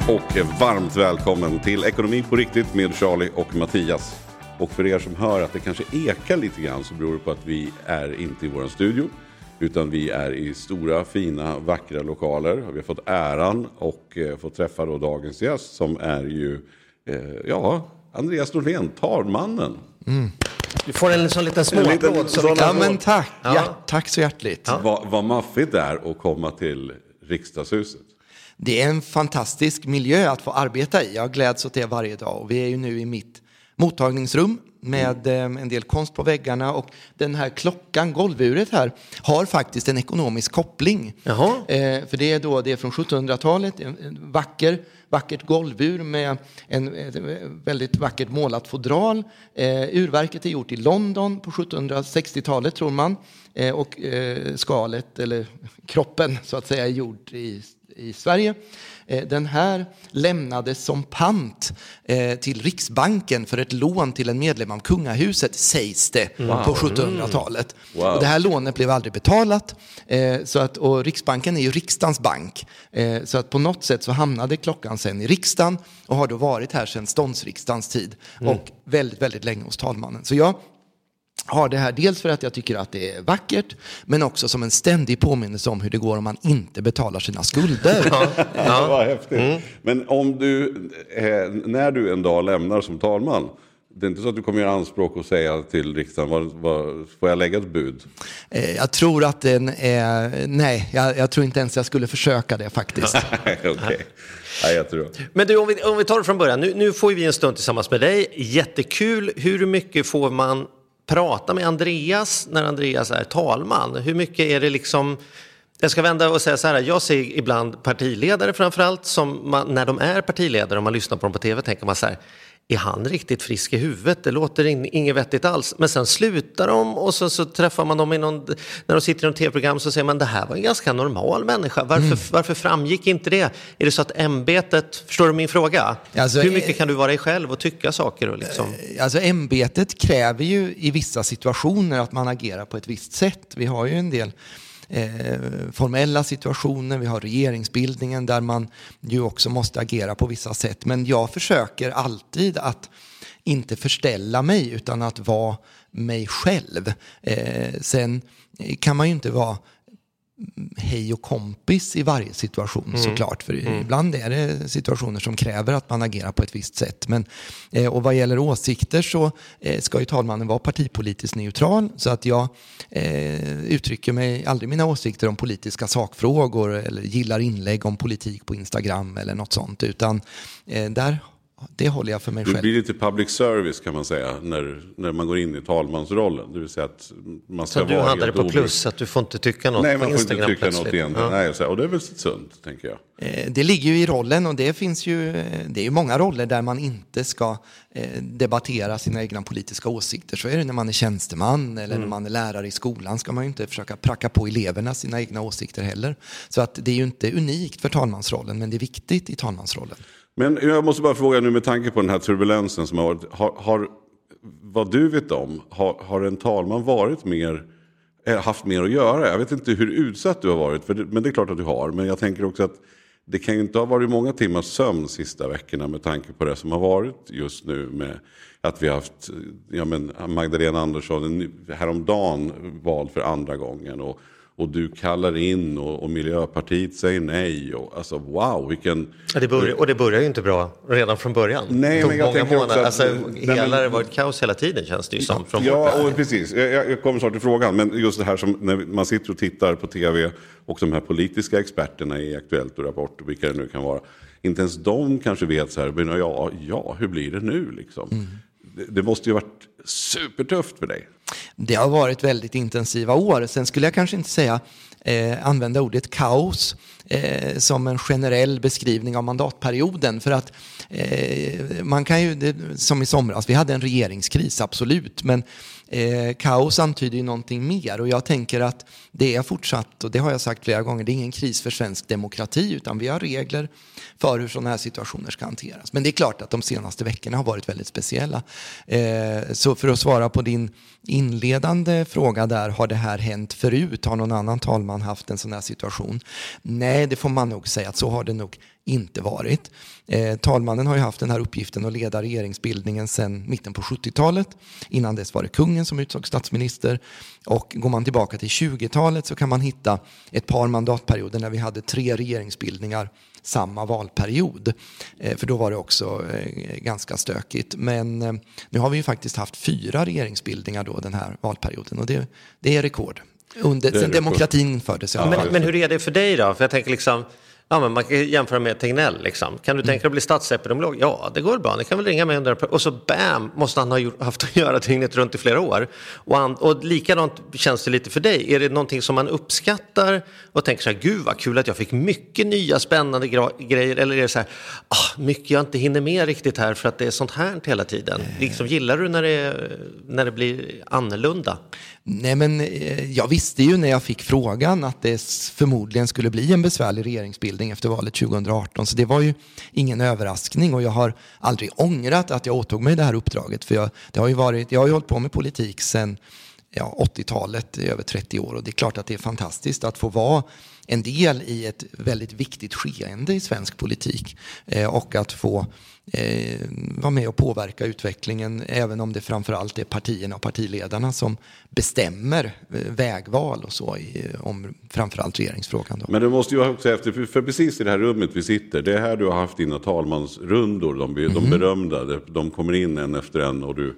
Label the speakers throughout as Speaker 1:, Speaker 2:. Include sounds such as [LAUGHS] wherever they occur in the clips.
Speaker 1: Hej och varmt välkommen till Ekonomi på riktigt med Charlie och Mattias. Och för er som hör att det kanske ekar lite grann så beror det på att vi är inte i vår studio. Utan vi är i stora, fina, vackra lokaler. Vi har fått äran och eh, fått träffa då dagens gäst som är ju, eh, ja, Andreas Norlén, talmannen.
Speaker 2: Du får en sån liten
Speaker 1: En
Speaker 2: småapplåd. som
Speaker 3: Ja men tack,
Speaker 2: Ja.
Speaker 3: ja. tack så hjärtligt.
Speaker 1: Vad, vad maffigt det är att komma till riksdagshuset.
Speaker 3: Det är en fantastisk miljö att få arbeta i. Jag gläds åt det varje dag. Och vi är ju nu i mitt mottagningsrum med eh, en del konst på väggarna och den här klockan, golvuret här, har faktiskt en ekonomisk koppling.
Speaker 2: Jaha.
Speaker 3: Eh, för det är då det är från 1700-talet, en, vacker, vackert golvur med en, ett väldigt vackert målat fodral. Eh, urverket är gjort i London på 1760-talet tror man. Eh, och eh, skalet, eller kroppen så att säga, är gjord i i Sverige. Eh, Den här lämnades som pant eh, till Riksbanken för ett lån till en medlem av kungahuset, sägs det, på 1700-talet.
Speaker 1: Wow.
Speaker 3: Och det här lånet blev aldrig betalat. eh, Så att, och Riksbanken är ju riksdagens bank. Så att på något sätt så hamnade klockan sen i riksdagen och har då varit här sedan ståndsriksdagens tid och väldigt, väldigt länge hos talmannen. Så jag har det här dels för att jag tycker att det är vackert, men också som en ständig påminnelse om hur det går om man inte betalar sina skulder. [LAUGHS]
Speaker 1: Ja. Vad häftigt. Men om du, eh, när du en dag lämnar som talman, det är inte så att du kommer göra anspråk och säga till riksdagen, vad, vad, får jag lägga ett bud?
Speaker 3: Eh, Jag tror att den är, nej, jag, jag tror inte ens jag skulle försöka det faktiskt. [LAUGHS]
Speaker 1: Okej. Nej, jag tror.
Speaker 2: Men du, om vi, om vi tar det från början. Nu, nu får vi en stund tillsammans med dig. Jättekul. Hur mycket får man prata med Andreas när Andreas är talman? Hur mycket är det liksom... Jag ska vända och säga så här, jag ser ibland partiledare framförallt som man, när de är partiledare, och man lyssnar på dem på tv, tänker man så här, är han riktigt frisk i huvudet? Det låter in, inget vettigt alls. Men sen slutar de och så, så träffar man dem i någon, när de sitter i något tv-program så säger man det här var en ganska normal människa. Varför, varför framgick inte det? Är det så att ämbetet, förstår du min fråga?
Speaker 3: Alltså,
Speaker 2: Hur mycket kan du vara dig själv och tycka saker? Och liksom?
Speaker 3: Alltså ämbetet kräver ju i vissa situationer att man agerar på ett visst sätt. Vi har ju en del eh, Eh, formella situationer, vi har regeringsbildningen där man ju också måste agera på vissa sätt. Men jag försöker alltid att inte förställa mig utan att vara mig själv. Eh, sen kan man ju inte vara hej och kompis i varje situation såklart. För ibland är det situationer som kräver att man agerar på ett visst sätt. Men, eh, och vad gäller åsikter så eh, ska ju talmannen vara partipolitiskt neutral. Så att jag eh, uttrycker mig aldrig mina åsikter om politiska sakfrågor eller gillar inlägg om politik på Instagram eller något sånt. Utan eh, där, det håller jag för mig
Speaker 1: Du
Speaker 3: själv.
Speaker 1: blir lite public service kan man säga när, när man går in i talmansrollen. Det vill säga att man ska
Speaker 2: Så du
Speaker 1: vara
Speaker 2: handlar det
Speaker 1: helt
Speaker 2: på plus, att du får inte tycka något
Speaker 1: Nej, man får inte
Speaker 2: Instagram
Speaker 1: tycka något egentligen.
Speaker 2: Ja.
Speaker 1: Nej, så och det är väl sunt, tänker jag.
Speaker 3: Eh, Det ligger ju i rollen och det finns ju, eh, det är ju många roller där man inte ska eh, debattera sina egna politiska åsikter. Så är det när man är tjänsteman eller när man är lärare i skolan ska man ju inte försöka pracka på eleverna sina egna åsikter heller. Så att det är ju inte unikt för talmansrollen men det är viktigt i talmansrollen.
Speaker 1: Men jag måste bara fråga nu med tanke på den här turbulensen som har varit. Har, har, vad du vet om, har, har en talman varit mer, eh, haft mer att göra? Jag vet inte hur utsatt du har varit, för det, men det är klart att du har. Men jag tänker också att det kan ju inte ha varit många timmars sömn sista veckorna med tanke på det som har varit just nu med att vi har haft ja, men Magdalena Andersson häromdagen vald för andra gången. Och, och du kallar in och, och Miljöpartiet säger nej. Och, alltså wow, vilken...
Speaker 2: Ja, det börjar, och det börjar ju inte bra redan från början.
Speaker 1: Nej, men jag
Speaker 2: många
Speaker 1: tänker också
Speaker 2: månader.
Speaker 1: att-
Speaker 2: Alltså, hela
Speaker 1: men-
Speaker 2: det varit kaos hela tiden känns det ju som. Från
Speaker 1: Ja, och precis. Jag, jag- kommer snart till frågan. Men just det här som när man sitter och tittar på tv och de här politiska experterna i Aktuellt och Rapport och vilka det nu kan vara. Inte ens de kanske vet så här, men ja, ja hur blir det nu liksom? det, det måste ju ha varit supertufft för dig.
Speaker 3: Det har varit väldigt intensiva år. Sen skulle jag kanske inte säga eh, använda ordet kaos eh, som en generell beskrivning av mandatperioden. För att eh, man kan ju, det, som i somras, vi hade en regeringskris, absolut. Men eh, kaos antyder ju någonting mer och jag tänker att det är fortsatt, och det har jag sagt flera gånger, det är ingen kris för svensk demokrati utan vi har regler för hur sådana här situationer ska hanteras. Men det är klart att de senaste veckorna har varit väldigt speciella. Eh, så för att svara på din inledande fråga där, har det här hänt förut? Har någon annan talman haft en sån här situation? Nej, Nej, det får man nog säga att så har det nog inte varit. Eh, talmannen har ju haft den här uppgiften att leda regeringsbildningen sedan mitten på 70-talet. Innan dess var det kungen som utsåg statsminister. Och går man tillbaka till 20-talet så kan man hitta ett par mandatperioder när vi hade tre regeringsbildningar samma valperiod. Eh, för då var det också eh, ganska stökigt. Men eh, nu har vi ju faktiskt haft fyra regeringsbildningar då den här valperioden och det, det är rekord. Under, sen demokratin infördes.
Speaker 2: Ja, men, men hur är det för dig då? För jag tänker liksom, Ja, men man kan jämföra med Tegnell. Liksom. Kan du tänka dig att bli statsepidemiolog? Ja, det går bra. Ni kan väl ringa mig under... Och så bam, måste han ha gjort, haft att göra dygnet runt i flera år. Och, han, och likadant känns det lite för dig. Är det någonting som man uppskattar och tänker så här, gud vad kul att jag fick mycket nya spännande grejer. Eller är det så här, ah, mycket jag inte hinner med riktigt här för att det är sånt här hela tiden. Liksom, gillar du när det, när det blir annorlunda?
Speaker 3: Nej, men eh, jag visste ju när jag fick frågan att det förmodligen skulle bli en besvärlig regeringsbildning efter valet 2018. Så det var ju ingen överraskning och jag har aldrig ångrat att jag åtog mig det här uppdraget. För jag, det har ju varit, jag har ju hållit på med politik sedan ja, 80-talet i över 30 år och det är klart att det är fantastiskt att få vara en del i ett väldigt viktigt skeende i svensk politik eh, och att få eh, vara med och påverka utvecklingen även om det framförallt är partierna och partiledarna som bestämmer eh, vägval och så i, om framförallt regeringsfrågan. Då.
Speaker 1: Men det måste ju också efter, för precis i det här rummet vi sitter, det är här du har haft dina talmansrundor, de, de mm. berömda, de kommer in en efter en och du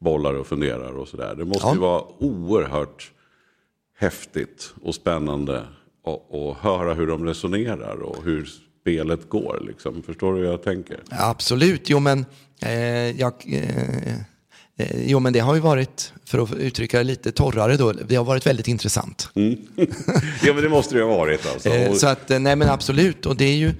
Speaker 1: bollar och funderar och sådär. Det måste ja. ju vara oerhört häftigt och spännande att höra hur de resonerar och hur spelet går. Liksom. Förstår du hur jag tänker?
Speaker 3: Absolut, jo men, eh, jag, eh, eh, jo men det har ju varit, för att uttrycka det lite torrare då, det har varit väldigt intressant.
Speaker 1: Mm. [LAUGHS] ja men det måste det ha varit alltså.
Speaker 3: Eh, så att, eh, nej men absolut, och det är ju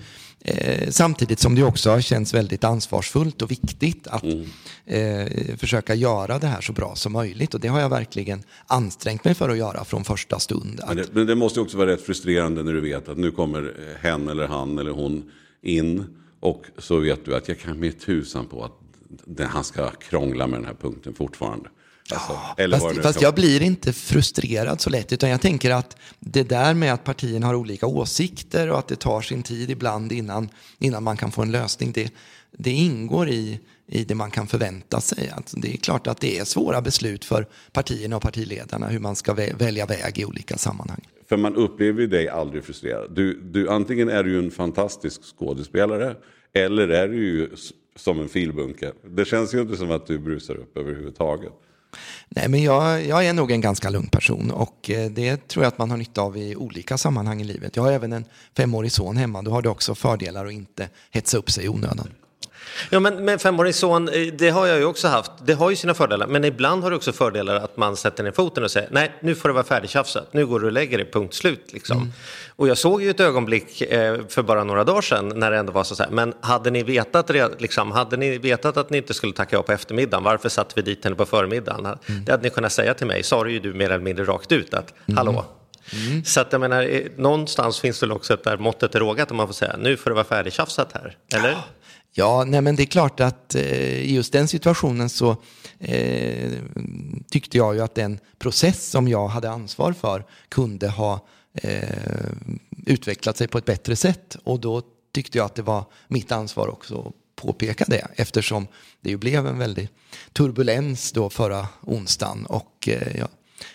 Speaker 3: Eh, samtidigt som det också har känts väldigt ansvarsfullt och viktigt att mm. eh, försöka göra det här så bra som möjligt. Och det har jag verkligen ansträngt mig för att göra från första stund.
Speaker 1: Men det, men det måste också vara rätt frustrerande när du vet att nu kommer hen eller han eller hon in och så vet du att jag kan med tusan på att han ska krångla med den här punkten fortfarande.
Speaker 3: Alltså, ja, fast, fast jag blir inte frustrerad så lätt, utan jag tänker att det där med att partierna har olika åsikter och att det tar sin tid ibland innan, innan man kan få en lösning, det, det ingår i, i det man kan förvänta sig. Alltså, det är klart att det är svåra beslut för partierna och partiledarna hur man ska välja väg i olika sammanhang.
Speaker 1: För man upplever ju dig aldrig frustrerad. Du, du, antingen är du en fantastisk skådespelare eller är du ju som en filbunke. Det känns ju inte som att du brusar upp överhuvudtaget.
Speaker 3: Nej, men jag, jag, är nog en ganska lugn person och eh, det tror jag att man har nytta av i olika sammanhang i livet. Jag har även en femårig son hemma, då har det också fördelar att inte hetsa upp sig i onödan.
Speaker 2: Ja, men med femårig son, eh, det har jag ju också haft. Det har ju sina fördelar, men ibland har det också fördelar att man sätter ner foten och säger nej, nu får det vara färdigtjafsat. Nu går du och lägger dig, punkt slut. Liksom. Mm. Och jag såg ju ett ögonblick eh, för bara några dagar sedan när det ändå var så här, men hade ni vetat, liksom, hade ni vetat att ni inte skulle tacka ja på eftermiddagen, varför satte vi dit henne på förmiddagen? Mm. Det hade ni kunnat säga till mig, sa ju du mer eller mindre rakt ut att mm. hallå, Mm. Så att jag menar, eh, någonstans finns det också ett där måttet är rågat om man får säga nu får det vara färdigtjafsat här, eller? Ja.
Speaker 3: Nej men det är klart att eh, i just den situationen så eh, tyckte jag ju att den process som jag hade ansvar för kunde ha eh, utvecklat sig på ett bättre sätt. Och då tyckte jag att det var mitt ansvar också att påpeka det eftersom det ju blev en väldig turbulens då förra onsdagen och eh, jag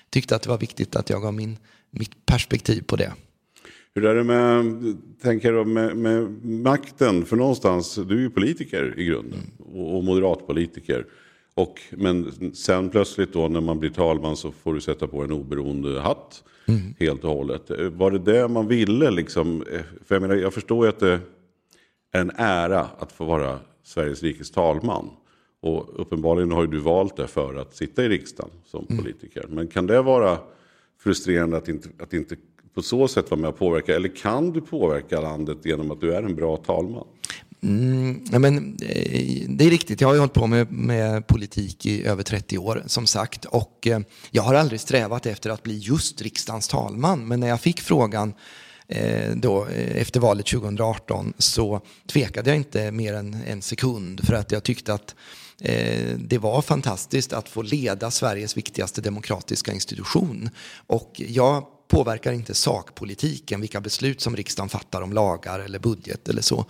Speaker 3: tyckte att det var viktigt att jag gav min, mitt perspektiv på det.
Speaker 1: Hur är det med, tänker du, med, med makten? För någonstans, du är ju politiker i grunden och, och moderatpolitiker. Och, men sen plötsligt då när man blir talman så får du sätta på en oberoende hatt mm. helt och hållet. Var det det man ville liksom? För jag, menar, jag förstår ju att det är en ära att få vara Sveriges rikes talman. Och uppenbarligen har ju du valt det för att sitta i riksdagen som
Speaker 3: Mm.
Speaker 1: politiker. Men kan det vara frustrerande att inte, att inte på så sätt vara med och påverka? Eller kan du påverka landet genom att du är en bra talman?
Speaker 3: Mm, ja, men, eh, det är riktigt, jag har ju hållit på med, med politik i över 30 år som sagt. Och eh, jag har aldrig strävat efter att bli just riksdagens talman. Men när jag fick frågan eh, då, eh, efter valet 2018 så tvekade jag inte mer än en sekund. För att jag tyckte att eh, det var fantastiskt att få leda Sveriges viktigaste demokratiska institution. Och jag påverkar inte sakpolitiken, vilka beslut som riksdagen fattar om lagar eller budget eller så.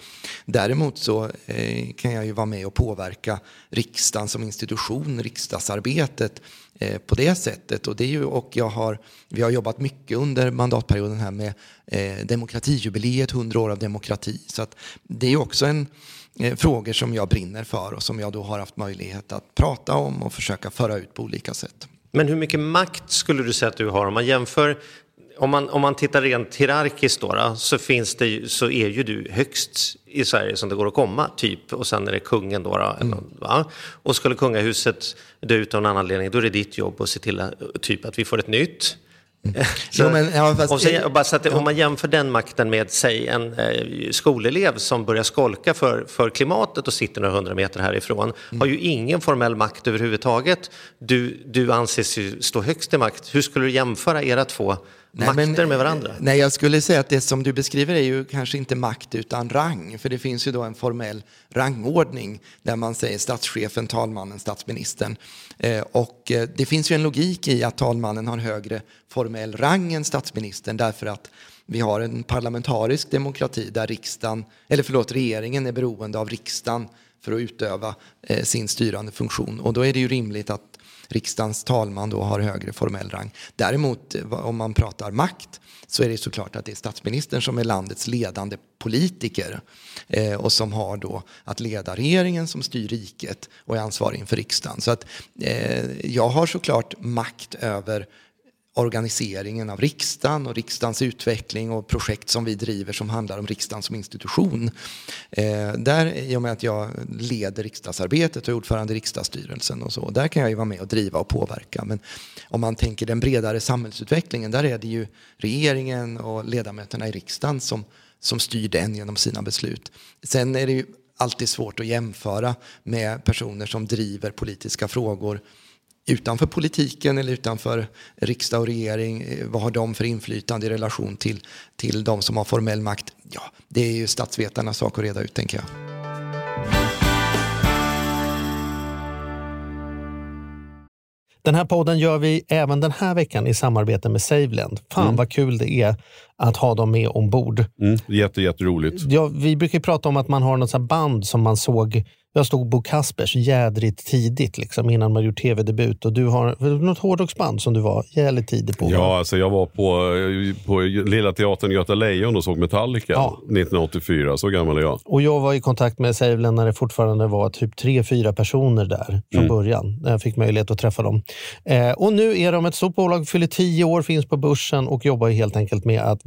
Speaker 3: Däremot så eh, kan jag ju vara med och påverka riksdagen som institution, riksdagsarbetet eh, på det sättet. Och, det är ju, och jag har, vi har jobbat mycket under mandatperioden här med eh, demokratijubileet, 100 år av demokrati. Så att det är också en eh, frågor som jag brinner för och som jag då har haft möjlighet att prata om och försöka föra ut på olika sätt.
Speaker 2: Men hur mycket makt skulle du säga att du har om man jämför om man, om man tittar rent hierarkiskt då, då, så, finns det, så är ju du högst i Sverige som det går att komma, typ. Och sen är det kungen då. då eller, va? Och skulle kungahuset dö ut av någon anledning, då är det ditt jobb att se till att, typ, att vi får ett nytt. [LAUGHS] Så,
Speaker 3: Jo, men, ja, fast-
Speaker 2: och så, bara så att, Om man jämför den makten med, säg, en eh, skolelev som börjar skolka för, för klimatet och sitter några hundra meter härifrån,
Speaker 3: Mm.
Speaker 2: har ju ingen formell makt överhuvudtaget. Du, du anses ju stå högst i makt. Hur skulle du jämföra era två
Speaker 3: Nej,
Speaker 2: makter
Speaker 3: men,
Speaker 2: med varandra?
Speaker 3: Nej, jag skulle säga att det som du beskriver är ju kanske inte makt utan rang. För det finns ju då en formell rangordning där man säger statschefen, talmannen, statsministern. Eh, och eh, det finns ju en logik i att talmannen har högre formell rang än statsministern därför att vi har en parlamentarisk demokrati där riksdagen, eller förlåt, regeringen är beroende av riksdagen för att utöva eh, sin styrande funktion. Och då är det ju rimligt att riksdagens talman då har högre formell rang. Däremot eh, om man pratar makt så är det såklart att det är statsministern som är landets ledande politiker eh, och som har då att leda regeringen som styr riket och är ansvarig inför riksdagen. Så att eh, jag har såklart makt över organiseringen av riksdagen och riksdagens utveckling och projekt som vi driver som handlar om riksdagen som institution. Eh, där, I och med att jag leder riksdagsarbetet och är ordförande i riksdagsstyrelsen och så, där kan jag ju vara med och driva och påverka. Men om man tänker den bredare samhällsutvecklingen, där är det ju regeringen och ledamöterna i riksdagen som, som styr den genom sina beslut. Sen är det ju alltid svårt att jämföra med personer som driver politiska frågor utanför politiken eller utanför riksdag och regering. Eh, Vad har de för inflytande i relation till, till de som har formell makt? Ja, det är ju statsvetarnas sak att reda ut, tänker jag.
Speaker 4: Den här podden gör vi även den här veckan i samarbete med SaveLend. Fan vad kul det är att ha dem med ombord.
Speaker 5: Mm, jätte, jätteroligt.
Speaker 4: Ja, vi brukar prata om att man har något band som man såg jag stod Bo Kaspers jädrigt tidigt liksom, innan man gjort tv-debut. Och du har något hårdrocksband som du var jävligt tidig på.
Speaker 5: Ja, alltså jag var på, på Lilla Teatern Göta Lejon och såg Metallica
Speaker 4: Ja.
Speaker 5: 1984. Så gammal är jag.
Speaker 4: Och jag var i kontakt med SaveLend när det fortfarande var typ tre, fyra personer där från början. När jag fick möjlighet att träffa dem. Eh, och nu är de ett stort bolag, fyller tio år, finns på börsen och jobbar helt enkelt med att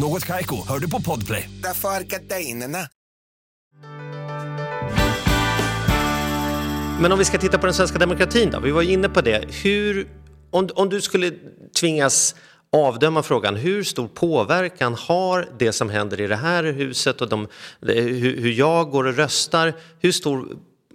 Speaker 6: Något Kaiko, hör du på Podplay.
Speaker 7: Därför är gardinerna.
Speaker 2: Men om vi ska titta på den svenska demokratin då, vi var ju inne på det. Hur, om, om du skulle tvingas avdöma frågan, hur stor påverkan har det som händer i det här huset och de, hur, hur jag går och röstar, hur stor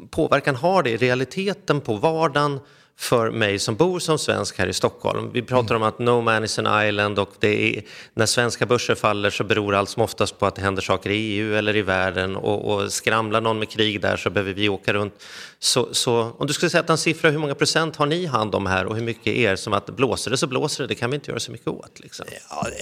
Speaker 2: påverkan har det i realiteten på vardagen för mig som bor som svensk här i Stockholm. Vi pratar om att no man is an island och är, när svenska börser faller så beror allt som oftast på att det händer saker i EU eller i världen och, och skramlar någon med krig där så behöver vi åka runt. Så, så om du skulle sätta en siffra, hur många procent har ni hand om här och hur mycket är er som att blåser det så blåser det, det kan vi inte göra så mycket åt. Liksom.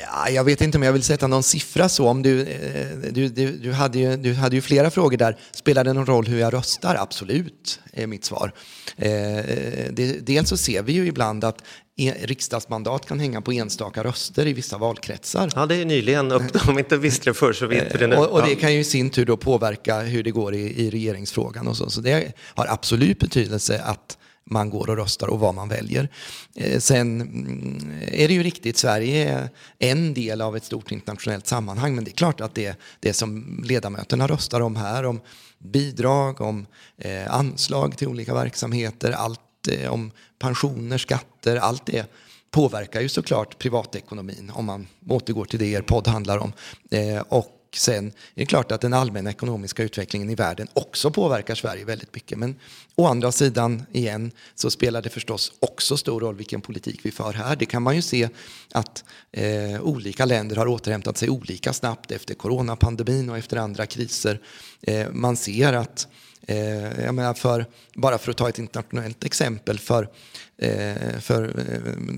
Speaker 3: Ja, jag vet inte om jag vill sätta någon siffra så. Om du, eh, du, du, du, hade ju, du hade ju flera frågor där. Spelar det någon roll hur jag röstar? Absolut, är mitt svar. Eh, eh det, dels så ser vi ju ibland att riksdagsmandat kan hänga på enstaka röster i vissa valkretsar.
Speaker 2: Ja, det är nyligen upp. Om inte visste det förr så vet vi det nu.
Speaker 3: Och, och det kan ju i sin tur då påverka hur det går i, i regeringsfrågan och så. Så det har absolut betydelse att man går och röstar och vad man väljer. Eh, sen mm, är det ju riktigt, Sverige är en del av ett stort internationellt sammanhang men det är klart att det, det som ledamöterna röstar om här, om bidrag, om eh, anslag till olika verksamheter, allt Eh, om pensioner, skatter, allt det påverkar ju såklart privatekonomin om man återgår till det er podd handlar om. Eh, och sen är det klart att den allmänna ekonomiska utvecklingen i världen också påverkar Sverige väldigt mycket. Men å andra sidan igen så spelar det förstås också stor roll vilken politik vi för här. Det kan man ju se att eh, olika länder har återhämtat sig olika snabbt efter coronapandemin och efter andra kriser. Eh, man ser att Eh, jag menar för, bara för att ta ett internationellt exempel, för, eh, för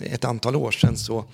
Speaker 3: eh, ett antal år sedan så,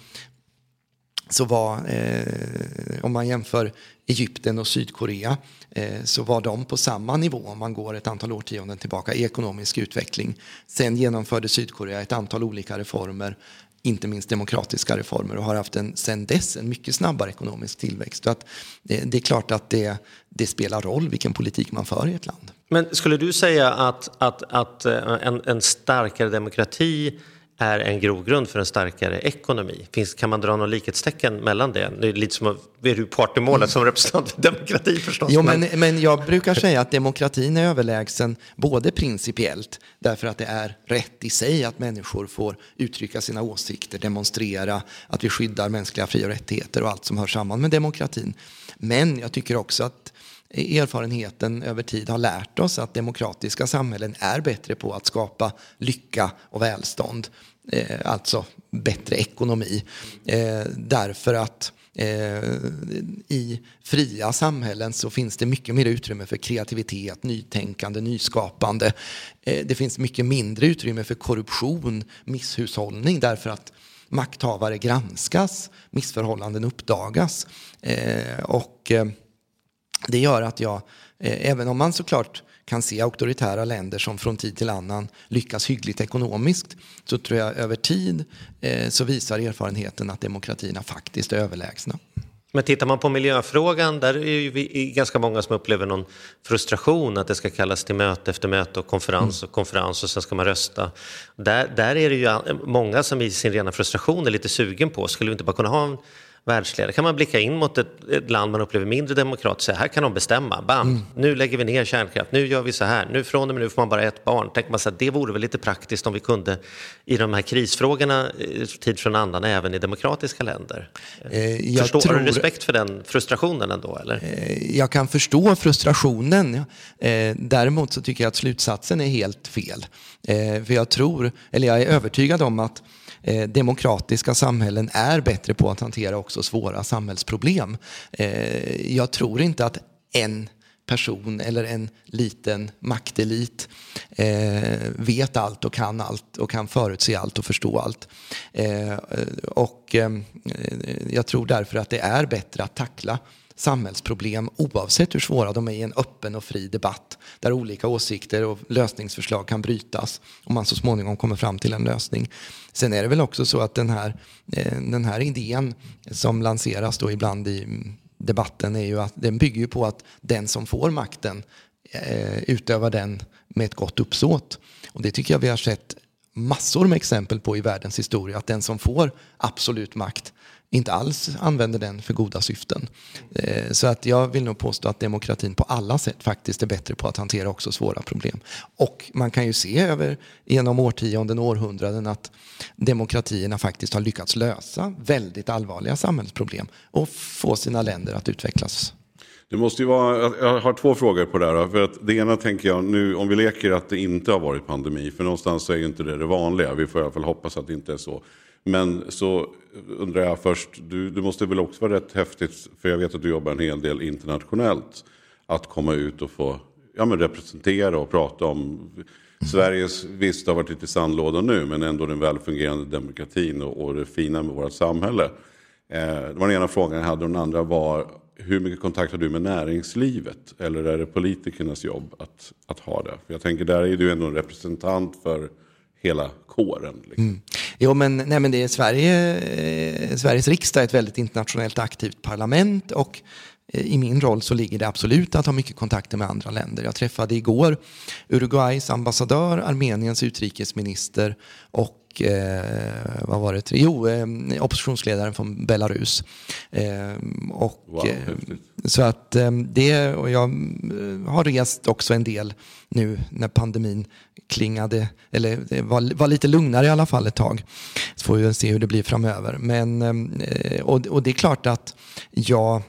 Speaker 3: så var, eh, om man jämför Egypten och Sydkorea, eh, så var de på samma nivå om man går ett antal årtionden tillbaka i ekonomisk utveckling. Sen genomförde Sydkorea ett antal olika reformer, inte minst demokratiska reformer och har haft en, sen dess en mycket snabbare ekonomisk tillväxt. Så att, eh, det är klart att det, det spelar roll vilken politik man för i ett land.
Speaker 2: Men skulle du säga att, att, att eh, en, en starkare demokrati är en grogrund för en starkare ekonomi? Finns, kan man dra någon likhetstecken mellan det? Det är lite som att, är du part i målet som representant för demokrati förstås.
Speaker 3: Jo, men, men jag brukar säga att demokratin är överlägsen både principiellt därför att det är rätt i sig att människor får uttrycka sina åsikter, demonstrera, att vi skyddar mänskliga fri och rättigheter och allt som hör samman med demokratin. Men jag tycker också att erfarenheten över tid har lärt oss att demokratiska samhällen är bättre på att skapa lycka och välstånd. Eh, alltså bättre ekonomi. Eh, därför att eh, i fria samhällen så finns det mycket mer utrymme för kreativitet, nytänkande, nyskapande. Eh, det finns mycket mindre utrymme för korruption, misshushållning därför att makthavare granskas, missförhållanden uppdagas. Eh, och eh, det gör att jag, eh, även om man såklart kan se auktoritära länder som från tid till annan lyckas hyggligt ekonomiskt så tror jag över tid eh, så visar erfarenheten att demokratierna faktiskt är överlägsna.
Speaker 2: Men tittar man på miljöfrågan, där är vi ganska många som upplever någon frustration att det ska kallas till möte efter möte och konferens och konferens och sen ska man rösta. Där, där är det ju många som i sin rena frustration är lite sugen på, skulle vi inte bara kunna ha en världsledare? Kan man blicka in mot ett, ett land man upplever mindre demokratiskt och säga här kan de bestämma, bam,
Speaker 3: Mm.
Speaker 2: nu lägger vi ner kärnkraft, nu gör vi så här, nu från och med nu får man bara ett barn. Tänker man så här, det vore väl lite praktiskt om vi kunde i de här krisfrågorna eh, tid från annan även i demokratiska länder.
Speaker 3: Eh, jag
Speaker 2: Förstår, Har
Speaker 3: tror-
Speaker 2: du respekt för den frustrationen ändå? Eller?
Speaker 3: Eh, Jag kan förstå frustrationen. Eh, Däremot så tycker jag att slutsatsen är helt fel. Eh, För jag tror, eller jag är övertygad om att eh, demokratiska samhällen är bättre på att hantera också svåra samhällsproblem. Eh, Jag tror inte att en person eller en liten maktelit eh, vet allt och kan allt och kan förutse allt och förstå allt. Eh, och eh, jag tror därför att det är bättre att tackla samhällsproblem oavsett hur svåra de är i en öppen och fri debatt där olika åsikter och lösningsförslag kan brytas och man så småningom kommer fram till en lösning. Sen är det väl också så att den här, eh, den här idén som lanseras då ibland i mm, debatten är ju att den bygger ju på att den som får makten eh, utövar den med ett gott uppsåt. Och det tycker jag vi har sett massor med exempel på i världens historia. Att den som får absolut makt inte alls använder den för goda syften. Eh, så att jag vill nog påstå att demokratin på alla sätt faktiskt är bättre på att hantera också svåra problem. Och man kan ju se över genom årtionden och århundraden att demokratierna faktiskt har lyckats lösa väldigt allvarliga samhällsproblem och få sina länder att utvecklas.
Speaker 1: Det måste ju vara, jag har två frågor på det här. För att det ena tänker jag nu, om vi leker att det inte har varit pandemi. För någonstans är ju inte det det vanliga. Vi får i alla fall hoppas att det inte är så. Men så undrar jag först, du, du måste väl också vara rätt häftigt, för jag vet att du jobbar en hel del internationellt, att komma ut och få ja, men representera och prata om Sveriges, visst det har varit lite sandlåda nu, men ändå den välfungerande demokratin och, och det fina med vårt samhälle. Eh, det var den ena frågan jag hade och den andra var, hur mycket kontakt har du med näringslivet? Eller är det politikernas jobb att, att ha det? För jag tänker, där är du ändå en representant för hela kåren. Liksom.
Speaker 3: Mm. Jo, men, nej, men det är Sverige, eh, Sveriges riksdag är ett väldigt internationellt aktivt parlament och eh, i min roll så ligger det absolut att ha mycket kontakter med andra länder. Jag träffade igår Uruguays ambassadör, Armeniens utrikesminister och eh, vad var det? Jo, eh, oppositionsledaren från Belarus. Eh, och,
Speaker 1: Wow,
Speaker 3: eh, så att eh, det, och jag eh, har rest också en del nu när pandemin klingade, eller var, var lite lugnare i alla fall ett tag. Så får vi se hur det blir framöver. Men, och, och det är klart att jag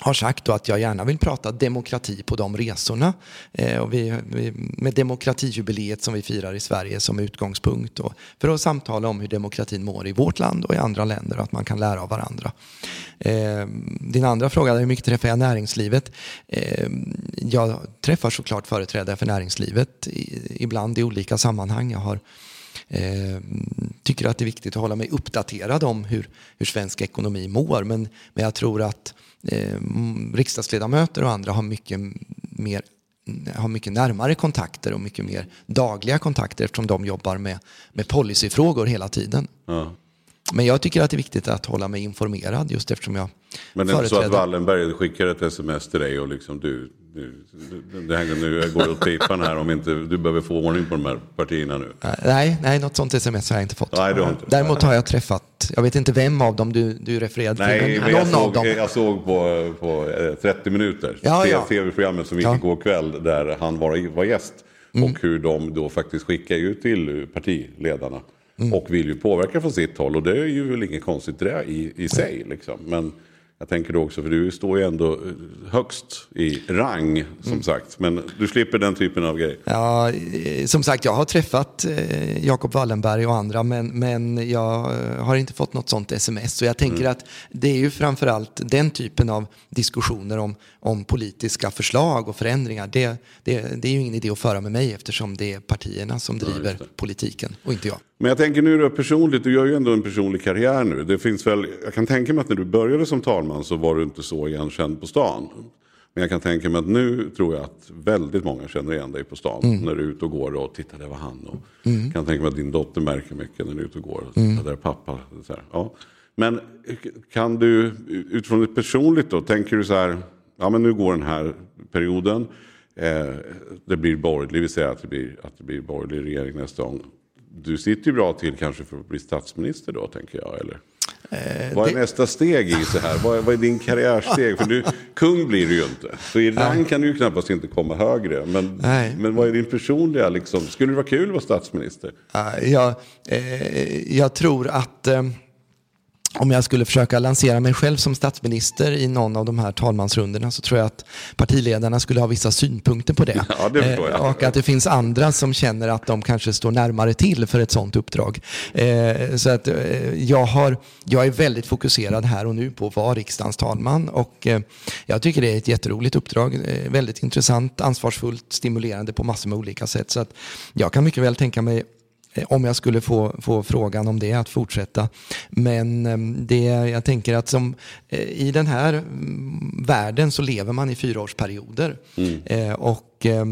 Speaker 3: har sagt då att jag gärna vill prata demokrati på de resorna. Eh, och vi, vi, med demokratijubileet som vi firar i Sverige som utgångspunkt. Och för att samtala om hur demokratin mår i vårt land och i andra länder och att man kan lära av varandra. Eh, din andra fråga, hur mycket träffar jag näringslivet? Eh, jag träffar såklart företrädare för näringslivet i, ibland i olika sammanhang. Jag har Eh, tycker att det är viktigt att hålla mig uppdaterad om hur, hur svensk ekonomi mår. Men, men jag tror att eh, riksdagsledamöter och andra har mycket mer har mycket närmare kontakter och mycket mer dagliga kontakter eftersom de jobbar med, med policyfrågor hela tiden.
Speaker 1: Ja.
Speaker 3: Men jag tycker att det är viktigt att hålla mig informerad just eftersom jag
Speaker 1: Men det är inte så att
Speaker 3: företräder-
Speaker 1: Wallenberg skickar ett sms till dig och liksom du, du det här, nu går åt pipan här om inte du behöver få ordning på de här partierna nu.
Speaker 3: Nej, nej, något sånt sms har jag inte fått.
Speaker 1: Nej, du har inte.
Speaker 3: Däremot har jag träffat, jag vet inte vem av dem du, du refererade
Speaker 1: Nej,
Speaker 3: till,
Speaker 1: men
Speaker 3: men
Speaker 1: jag
Speaker 3: någon av
Speaker 1: såg,
Speaker 3: dem.
Speaker 1: jag såg på, på eh, 30 minuter,
Speaker 3: Ja, ja.
Speaker 1: tv-programmet som gick
Speaker 3: Ja.
Speaker 1: igår kväll där han var, var gäst.
Speaker 3: Mm.
Speaker 1: Och hur de då faktiskt skickar ut till partiledarna.
Speaker 3: Mm.
Speaker 1: Och vill ju påverka från sitt håll och det är ju väl inget konstigt det i, i sig. Liksom. Men jag tänker då också, för du står ju ändå eh, högst i rang som
Speaker 3: Mm.
Speaker 1: sagt. Men du slipper den typen av grejer.
Speaker 3: Ja, eh, som sagt, jag har träffat eh, Jakob Wallenberg och andra, men, men jag har inte fått något sånt sms. Så jag tänker
Speaker 1: Mm.
Speaker 3: att det är ju framförallt den typen av diskussioner om, om politiska förslag och förändringar. Det, det, det är ju ingen idé att föra med mig eftersom det är partierna som driver politiken och inte jag.
Speaker 1: Men jag tänker nu då personligt, du gör ju ändå en personlig karriär nu. Det finns väl, jag kan tänka mig att när du började som talman så var du inte så igenkänd på stan. Men jag kan tänka mig att nu tror jag att väldigt många känner igen dig på stan.
Speaker 3: Mm.
Speaker 1: När du är ute och går och tittar, det var han. Och
Speaker 3: Mm.
Speaker 1: kan tänka mig att din dotter märker mycket när du är ute och går. Och
Speaker 3: Mm.
Speaker 1: tittar, där är pappa. Så här. Ja. Men kan du utifrån det personligt då, tänker du så här, ja men nu går den här perioden. Eh, det blir borgerlig, vi säger att det blir, att det blir borgerlig regering nästa gång. Du sitter ju bra till kanske för att bli statsminister då, tänker jag. Eller? vad är
Speaker 3: det-
Speaker 1: nästa steg i så här? Vad är, vad är din karriärsteg? För du, kung blir du ju inte. Så i rang kan du ju knappast inte komma högre. Men,
Speaker 3: Nej.
Speaker 1: men vad är din personliga, liksom, skulle det vara kul att vara statsminister?
Speaker 3: Ja, Jag, eh, jag tror att eh, om jag skulle försöka lansera mig själv som statsminister i någon av de här talmansrundorna så tror jag att partiledarna skulle ha vissa synpunkter på det. [LAUGHS]
Speaker 1: Ja, det.
Speaker 3: Eh, och att det finns andra som känner att de kanske står närmare till för ett sådant uppdrag. Eh, så att eh, jag, har, jag är väldigt fokuserad här och nu på att vara riksdagens talman och eh, jag tycker det är ett jätteroligt uppdrag. Väldigt intressant, ansvarsfullt, stimulerande på massor med olika sätt. Så att jag kan mycket väl tänka mig om jag skulle få, få frågan om det, att fortsätta. Men eh, det, jag tänker att som, eh, i den här mm, världen så lever man i fyraårsperioder. Eh, och eh,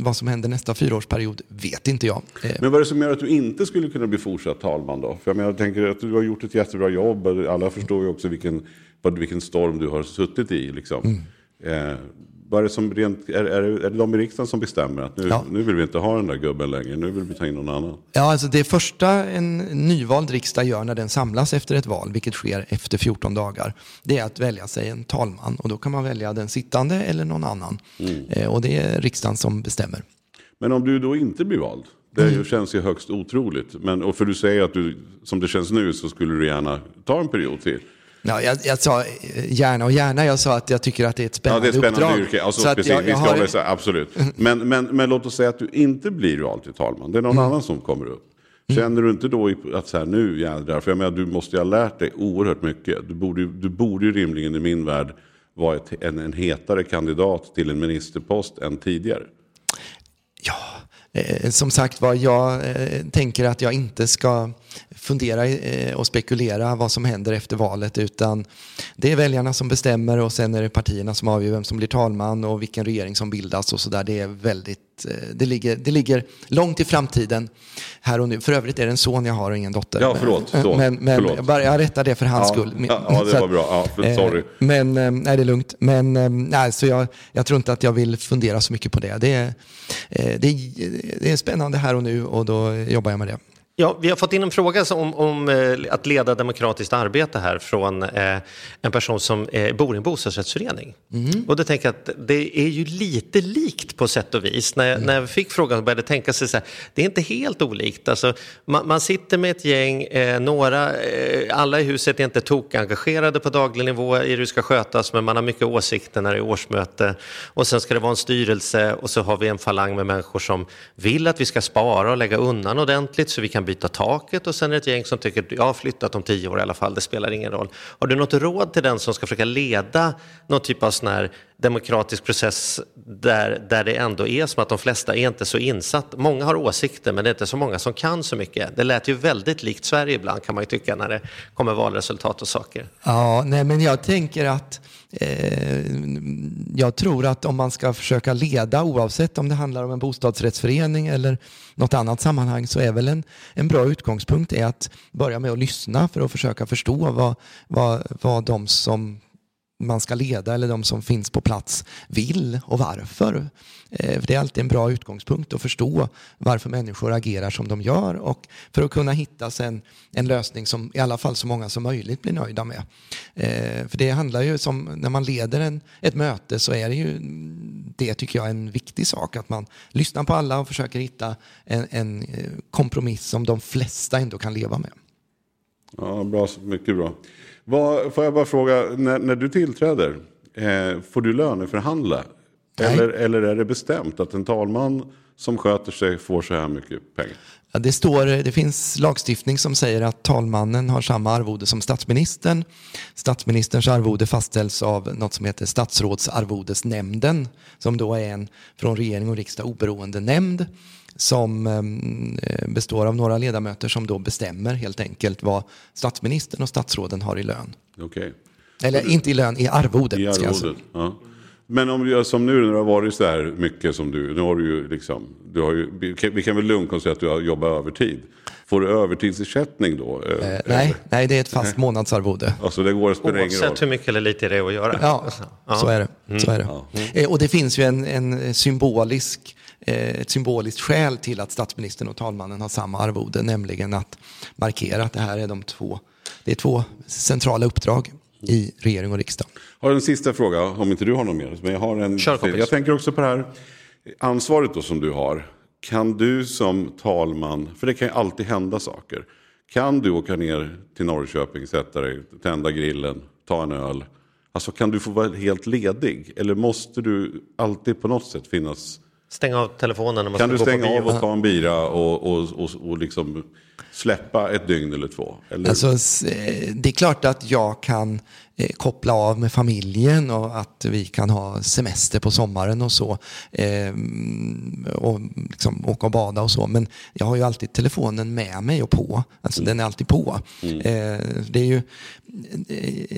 Speaker 3: vad som händer nästa fyraårsperiod vet inte jag. Eh,
Speaker 1: Men vad är det som gör att du inte skulle kunna bli fortsatt talman då? För jag, menar, jag tänker att du har gjort ett jättebra jobb. Alla förstår ju också vilken, vilken storm du har suttit i. Liksom.
Speaker 3: Mm.
Speaker 1: Vad är det som rent, är, är, det- är det de i riksdagen som bestämmer att nu,
Speaker 3: Ja.
Speaker 1: nu vill vi inte ha den där gubben längre, nu vill vi ta in någon annan?
Speaker 3: Ja, alltså det första en nyvald riksdag gör när den samlas efter ett val, vilket sker efter 14 dagar, det är att välja sig en talman. Och då kan man välja den sittande eller någon annan. Eh, och det är riksdagen som bestämmer.
Speaker 1: Men om du då inte blir vald, det
Speaker 3: Mm.
Speaker 1: känns ju högst otroligt. Men, och för du säger att du, som det känns nu så skulle du gärna ta en period till.
Speaker 3: Ja, jag, jag sa eh, gärna och gärna, jag sa att jag tycker att det är ett
Speaker 1: Ja, det
Speaker 3: spännande,
Speaker 1: är ett spännande
Speaker 3: uppdrag.
Speaker 1: yrke. Alltså,
Speaker 3: Så att
Speaker 1: precis,
Speaker 3: jag-
Speaker 1: vi
Speaker 3: jag
Speaker 1: ska
Speaker 3: har-
Speaker 1: isär, absolut. Men, men, men låt oss säga att du inte blir vald till talman. Det är någon
Speaker 3: Mm.
Speaker 1: annan som kommer upp. Känner du inte då att så här, nu jädrar, för jag menar du måste ju ha lärt dig oerhört mycket. Du borde, du borde ju rimligen i min värld vara ett, en, en hetare kandidat till en ministerpost än tidigare.
Speaker 3: Eh, som sagt var, jag eh, tänker att jag inte ska fundera eh, och spekulera vad som händer efter valet utan det är väljarna som bestämmer och sen är det partierna som avgör vem som blir talman och vilken regering som bildas och sådär. Det är väldigt, eh, det ligger, det ligger långt i framtiden här och nu. För övrigt är det en son jag har och ingen dotter.
Speaker 1: Ja, förlåt, son.
Speaker 3: Men, men
Speaker 1: Förlåt.
Speaker 3: jag bara, jag rättar det för hans
Speaker 1: Ja,
Speaker 3: skull.
Speaker 1: ja, ja, det var bra. Ja,
Speaker 3: eh,
Speaker 1: sorry.
Speaker 3: Men, eh, nej det är lugnt. Men eh, nej, så jag, jag tror inte att jag vill fundera så mycket på det. Det är, eh, det är, det är spännande här och nu och då jobbar jag med det.
Speaker 2: Ja, vi har fått in en fråga om, om eh, att leda demokratiskt arbete här från eh, en person som eh, bor i en bostadsrättsförening. Och då tänker jag att det är ju lite likt på sätt och vis. När, jag- när jag fick frågan började jag tänka sig så här, det är inte helt olikt. Alltså, man, man sitter med ett gäng, eh, några, alla i huset är inte tokengagerade på daglig nivå i hur det ska skötas, men man har mycket åsikter när det är årsmöte. Och sen ska det vara en styrelse och så har vi en falang med människor som vill att vi ska spara och lägga undan ordentligt så vi kan byta taket och sen är det ett gäng som tycker jag har flyttat om tio år i alla fall, det spelar ingen roll. Har du något råd till den som ska försöka leda någon typ av sån här demokratisk process där, där det ändå är som att de flesta är inte så insatt. Många har åsikter men det är inte så många som kan så mycket. Det lät ju väldigt likt Sverige ibland kan man ju tycka när det kommer valresultat och saker.
Speaker 3: Ja, nej, men jag tänker att eh, Eh, jag tror att om man ska försöka leda, oavsett om det handlar om en bostadsrättsförening eller något annat sammanhang, så är väl en, en bra utgångspunkt är att börja med att lyssna för att försöka förstå vad, vad, vad de som man ska leda eller de som finns på plats vill och varför. Eh, för Det är alltid en bra utgångspunkt att förstå varför människor agerar som de gör och för att kunna hitta sen en lösning som i alla fall så många som möjligt blir nöjda med. Eh, för det handlar ju som när man leder en, ett möte så är det ju det tycker jag är en viktig sak att man lyssnar på alla och försöker hitta en, en eh, kompromiss som de flesta ändå kan leva med.
Speaker 1: Ja, bra, mycket bra. Vad, får jag bara fråga, när, när du tillträder, eh, får du löneförhandla? Eller, eller är det bestämt att en talman som sköter sig får så här mycket pengar?
Speaker 3: Ja, det, står, det finns lagstiftning som säger att talmannen har samma arvode som statsministern. Statsministerns arvode fastställs av något som heter statsrådsarvodesnämnden som då är en från regering och riksdag oberoende nämnd som eh, består av några ledamöter som då bestämmer helt enkelt vad statsministern och statsråden har i lön.
Speaker 1: Okej.
Speaker 3: Eller inte i lön, i arvode.
Speaker 1: I
Speaker 3: ska jag säga.
Speaker 1: arvodet, ja. Men om du gör som nu när du har varit så här mycket som du, nu har du ju liksom, du har ju, vi kan- väl lugnt konstatera att du har jobbat övertid. Får du övertidsersättning då?
Speaker 3: Eh, nej, nej, det är ett fast månadsarvode.
Speaker 1: Alltså det går, det ingen roll.
Speaker 2: Oavsett hur mycket eller lite det är att göra.
Speaker 3: Ja,
Speaker 2: Ja.
Speaker 3: så är det.
Speaker 2: Mm.
Speaker 3: Så är det. Eh, Och det finns ju en, en symbolisk, eh, ett symboliskt skäl till att statsministern och talmannen har samma arvode, nämligen att markera att det här är de två, det är två centrala uppdrag i regering och riksdag.
Speaker 1: Har en sista fråga, om inte du har någon mer. Men jag, har en,
Speaker 3: Kör,
Speaker 1: jag tänker också på det här ansvaret då som du har. Kan du som talman, för det kan ju alltid hända saker. Kan du åka ner till Norrköping, sätta dig, tända grillen, ta en öl. Alltså kan du få vara helt ledig? Eller måste du alltid på något sätt finnas?
Speaker 2: Stänga av telefonen när man
Speaker 1: Kan
Speaker 2: ska
Speaker 1: du
Speaker 2: gå på
Speaker 1: stänga av och ta en bira och, och, och, och liksom släppa ett dygn eller två? Eller?
Speaker 3: Alltså, eh, det är klart att jag kan eh, koppla av med familjen och att vi kan ha semester på sommaren och så. Eh, och liksom åka och bada och så. Men jag har ju alltid telefonen med mig och på. Alltså den är alltid på. Eh, det är ju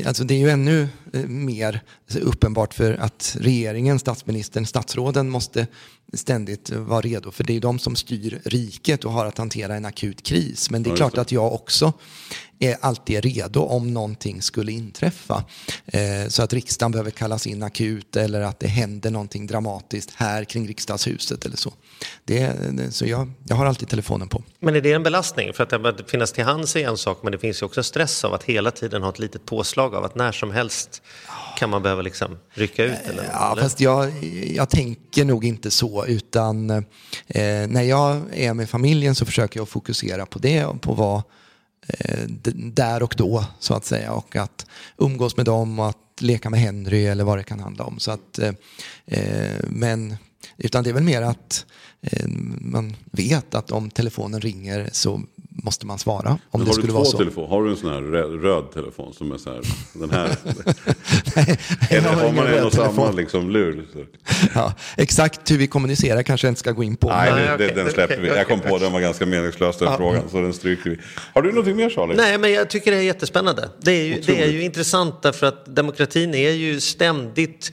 Speaker 3: Alltså det är ju ännu mer uppenbart för att regeringen, statsministern, statsråden måste ständigt vara redo. För det är ju de som styr riket och har att hantera en akut kris. Men det är klart att jag också är alltid redo om någonting skulle inträffa. Eh, så att riksdagen behöver kallas in akut eller att det händer någonting dramatiskt här kring riksdagshuset eller så. Det, så jag, jag har alltid telefonen på.
Speaker 2: Men är det en belastning? För att det finnas till hands är en sak, men det finns ju också stress av att hela tiden ha ett litet påslag av att när som helst kan man behöva liksom rycka ut? Eller,
Speaker 3: Ja,
Speaker 2: eller?
Speaker 3: fast jag, jag tänker nog inte så, utan eh, när jag är med familjen så försöker jag fokusera på det och på vad Eh, där och då, så att säga. Och att umgås med dem och att leka med Henry eller vad det kan handla om. Så att, eh, eh men, utan det är väl mer att eh, man vet att om telefonen ringer så måste man svara. Om
Speaker 1: Men
Speaker 3: det
Speaker 1: har
Speaker 3: skulle
Speaker 1: du
Speaker 3: vara
Speaker 1: två
Speaker 3: så.
Speaker 1: telefoner? Har du en sån här röd, telefon som är så här, den här? [LAUGHS]
Speaker 3: jag
Speaker 1: Eller
Speaker 3: har
Speaker 1: har man en och samma
Speaker 3: telefon.
Speaker 1: liksom lur?
Speaker 3: Ja, exakt hur vi kommunicerar kanske jag inte ska gå in på.
Speaker 1: Nej,
Speaker 3: men-
Speaker 1: det, den släpper vi. Jag kom på den var ganska meningslös den frågan, så den stryker vi. Har du någonting mer Charlie?
Speaker 2: Nej, men jag tycker det är jättespännande. Det är ju, det är ju intressant därför att demokratin är ju ständigt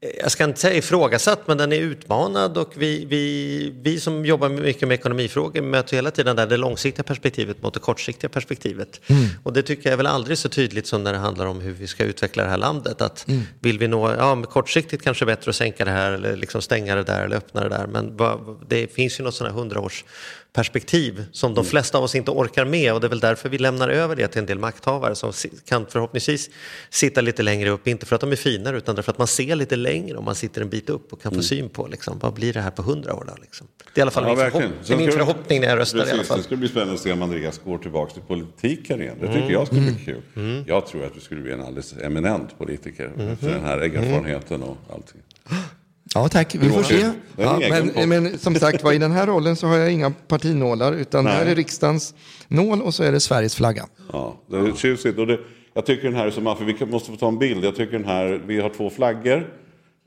Speaker 2: jag ska inte säga ifrågasatt, men den är utmanad och vi, vi, vi som jobbar mycket med ekonomifrågor möter hela tiden där det långsiktiga perspektivet mot det kortsiktiga perspektivet. Och det tycker jag är väl aldrig så tydligt som när det handlar om hur vi ska utveckla det här landet. Att Vill vi nå, ja kortsiktigt kanske bättre att sänka det här eller liksom stänga det där eller öppna det där. Men det finns ju något sådant här hundraårs perspektiv som de flesta av oss inte orkar med och det är väl därför vi lämnar över det till en del makthavare som kan förhoppningsvis sitta lite längre upp, inte för att de är finare utan därför att man ser lite längre om man sitter en bit upp och kan få syn på liksom, vad blir det här på hundra år då? Liksom. Det är i alla fall
Speaker 1: Ja,
Speaker 2: min,
Speaker 1: verkligen.
Speaker 2: förhopp- det är min förhoppning när jag röstar
Speaker 1: Precis,
Speaker 2: i alla fall.
Speaker 1: Det ska bli spännande att se om Andreas går tillbaka till politiken igen. Det tycker
Speaker 2: Mm.
Speaker 1: jag skulle bli
Speaker 2: Mm.
Speaker 1: kul. Jag tror att du skulle bli en alldeles eminent politiker
Speaker 2: Mhm.
Speaker 1: efter den här erfarenheten och allting. [GASPS]
Speaker 3: Ja tack, vi får se. Ja, men, men som sagt var, i den här rollen så har jag inga partinålar utan
Speaker 1: Nej.
Speaker 3: här är riksdagens nål och så är det Sveriges flagga.
Speaker 1: Ja, det är tjusigt. Och det, jag tycker den här är så maffig. Vi måste få ta en bild. Jag tycker den här, vi har två flaggor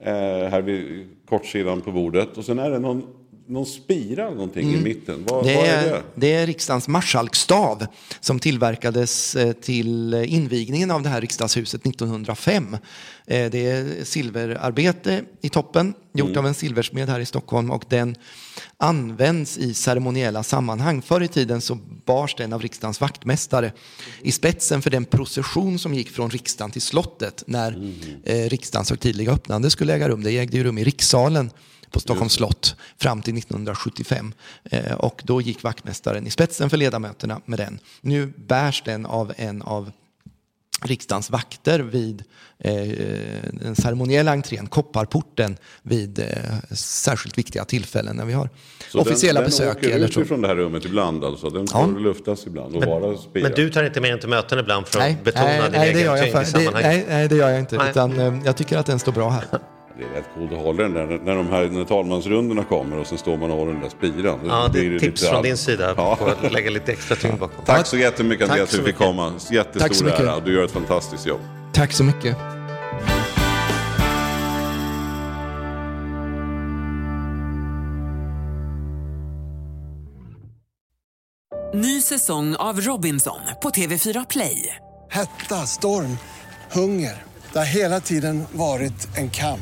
Speaker 1: eh, här vid kortsidan på bordet. Och sen är det någon, någon spira eller någonting i
Speaker 3: Mm.
Speaker 1: mitten. Vad,
Speaker 3: Det
Speaker 1: vad är
Speaker 3: är,
Speaker 1: det?
Speaker 3: det är riksdagens marskalkstav som tillverkades eh, till invigningen av det här riksdagshuset 1905. Eh, Det är silverarbete i toppen, gjort
Speaker 1: Mm.
Speaker 3: av en silversmed här i Stockholm och den används i ceremoniella sammanhang. Förr i tiden så bars den av riksdagens vaktmästare i spetsen för den procession som gick från riksdagen till slottet när
Speaker 1: Mm.
Speaker 3: eh, riksdagens högtidliga öppnande skulle äga rum. Det ägde ju rum i rikssalen på Stockholms slott fram till 1975. Eh, och då gick vaktmästaren i spetsen för ledamöterna med den. Nu bärs den av en av riksdagens vakter vid eh, den ceremoniella entrén, kopparporten, vid eh, särskilt viktiga tillfällen när vi har
Speaker 1: Så
Speaker 3: officiella
Speaker 1: den,
Speaker 3: besök.
Speaker 1: Den åker
Speaker 3: eller
Speaker 1: ut
Speaker 3: så.
Speaker 1: ifrån det här rummet ibland alltså? Den
Speaker 3: Ja.
Speaker 1: får luftas ibland och vara spira?
Speaker 2: Men du tar inte med den till möten ibland för att
Speaker 3: Nej,
Speaker 2: betona
Speaker 3: nej,
Speaker 2: din
Speaker 3: nej, det
Speaker 2: egen
Speaker 3: gör jag,
Speaker 2: tyngd i sammanhanget?
Speaker 3: nej, nej, det gör jag inte.
Speaker 2: Nej.
Speaker 3: Utan, eh, jag tycker att den står bra här.
Speaker 1: Är rätt coolt att hålla den där när, de här, när talmansrundorna kommer och sen står man och håller den där spiran.
Speaker 2: Ja, det
Speaker 1: blir
Speaker 2: är tips
Speaker 1: lite
Speaker 2: från
Speaker 1: allt.
Speaker 2: din sida
Speaker 1: Ja.
Speaker 2: på att lägga lite extra tyngd bakom.
Speaker 1: Tack så jättemycket Andreas för att du fick komma.
Speaker 3: Tack så
Speaker 1: Jättestor
Speaker 3: mycket.
Speaker 1: ära du gör ett fantastiskt jobb.
Speaker 3: Tack så mycket.
Speaker 8: Ny säsong av Robinson på TV4 Play.
Speaker 9: Hetta, storm, hunger. Det har hela tiden varit en kamp.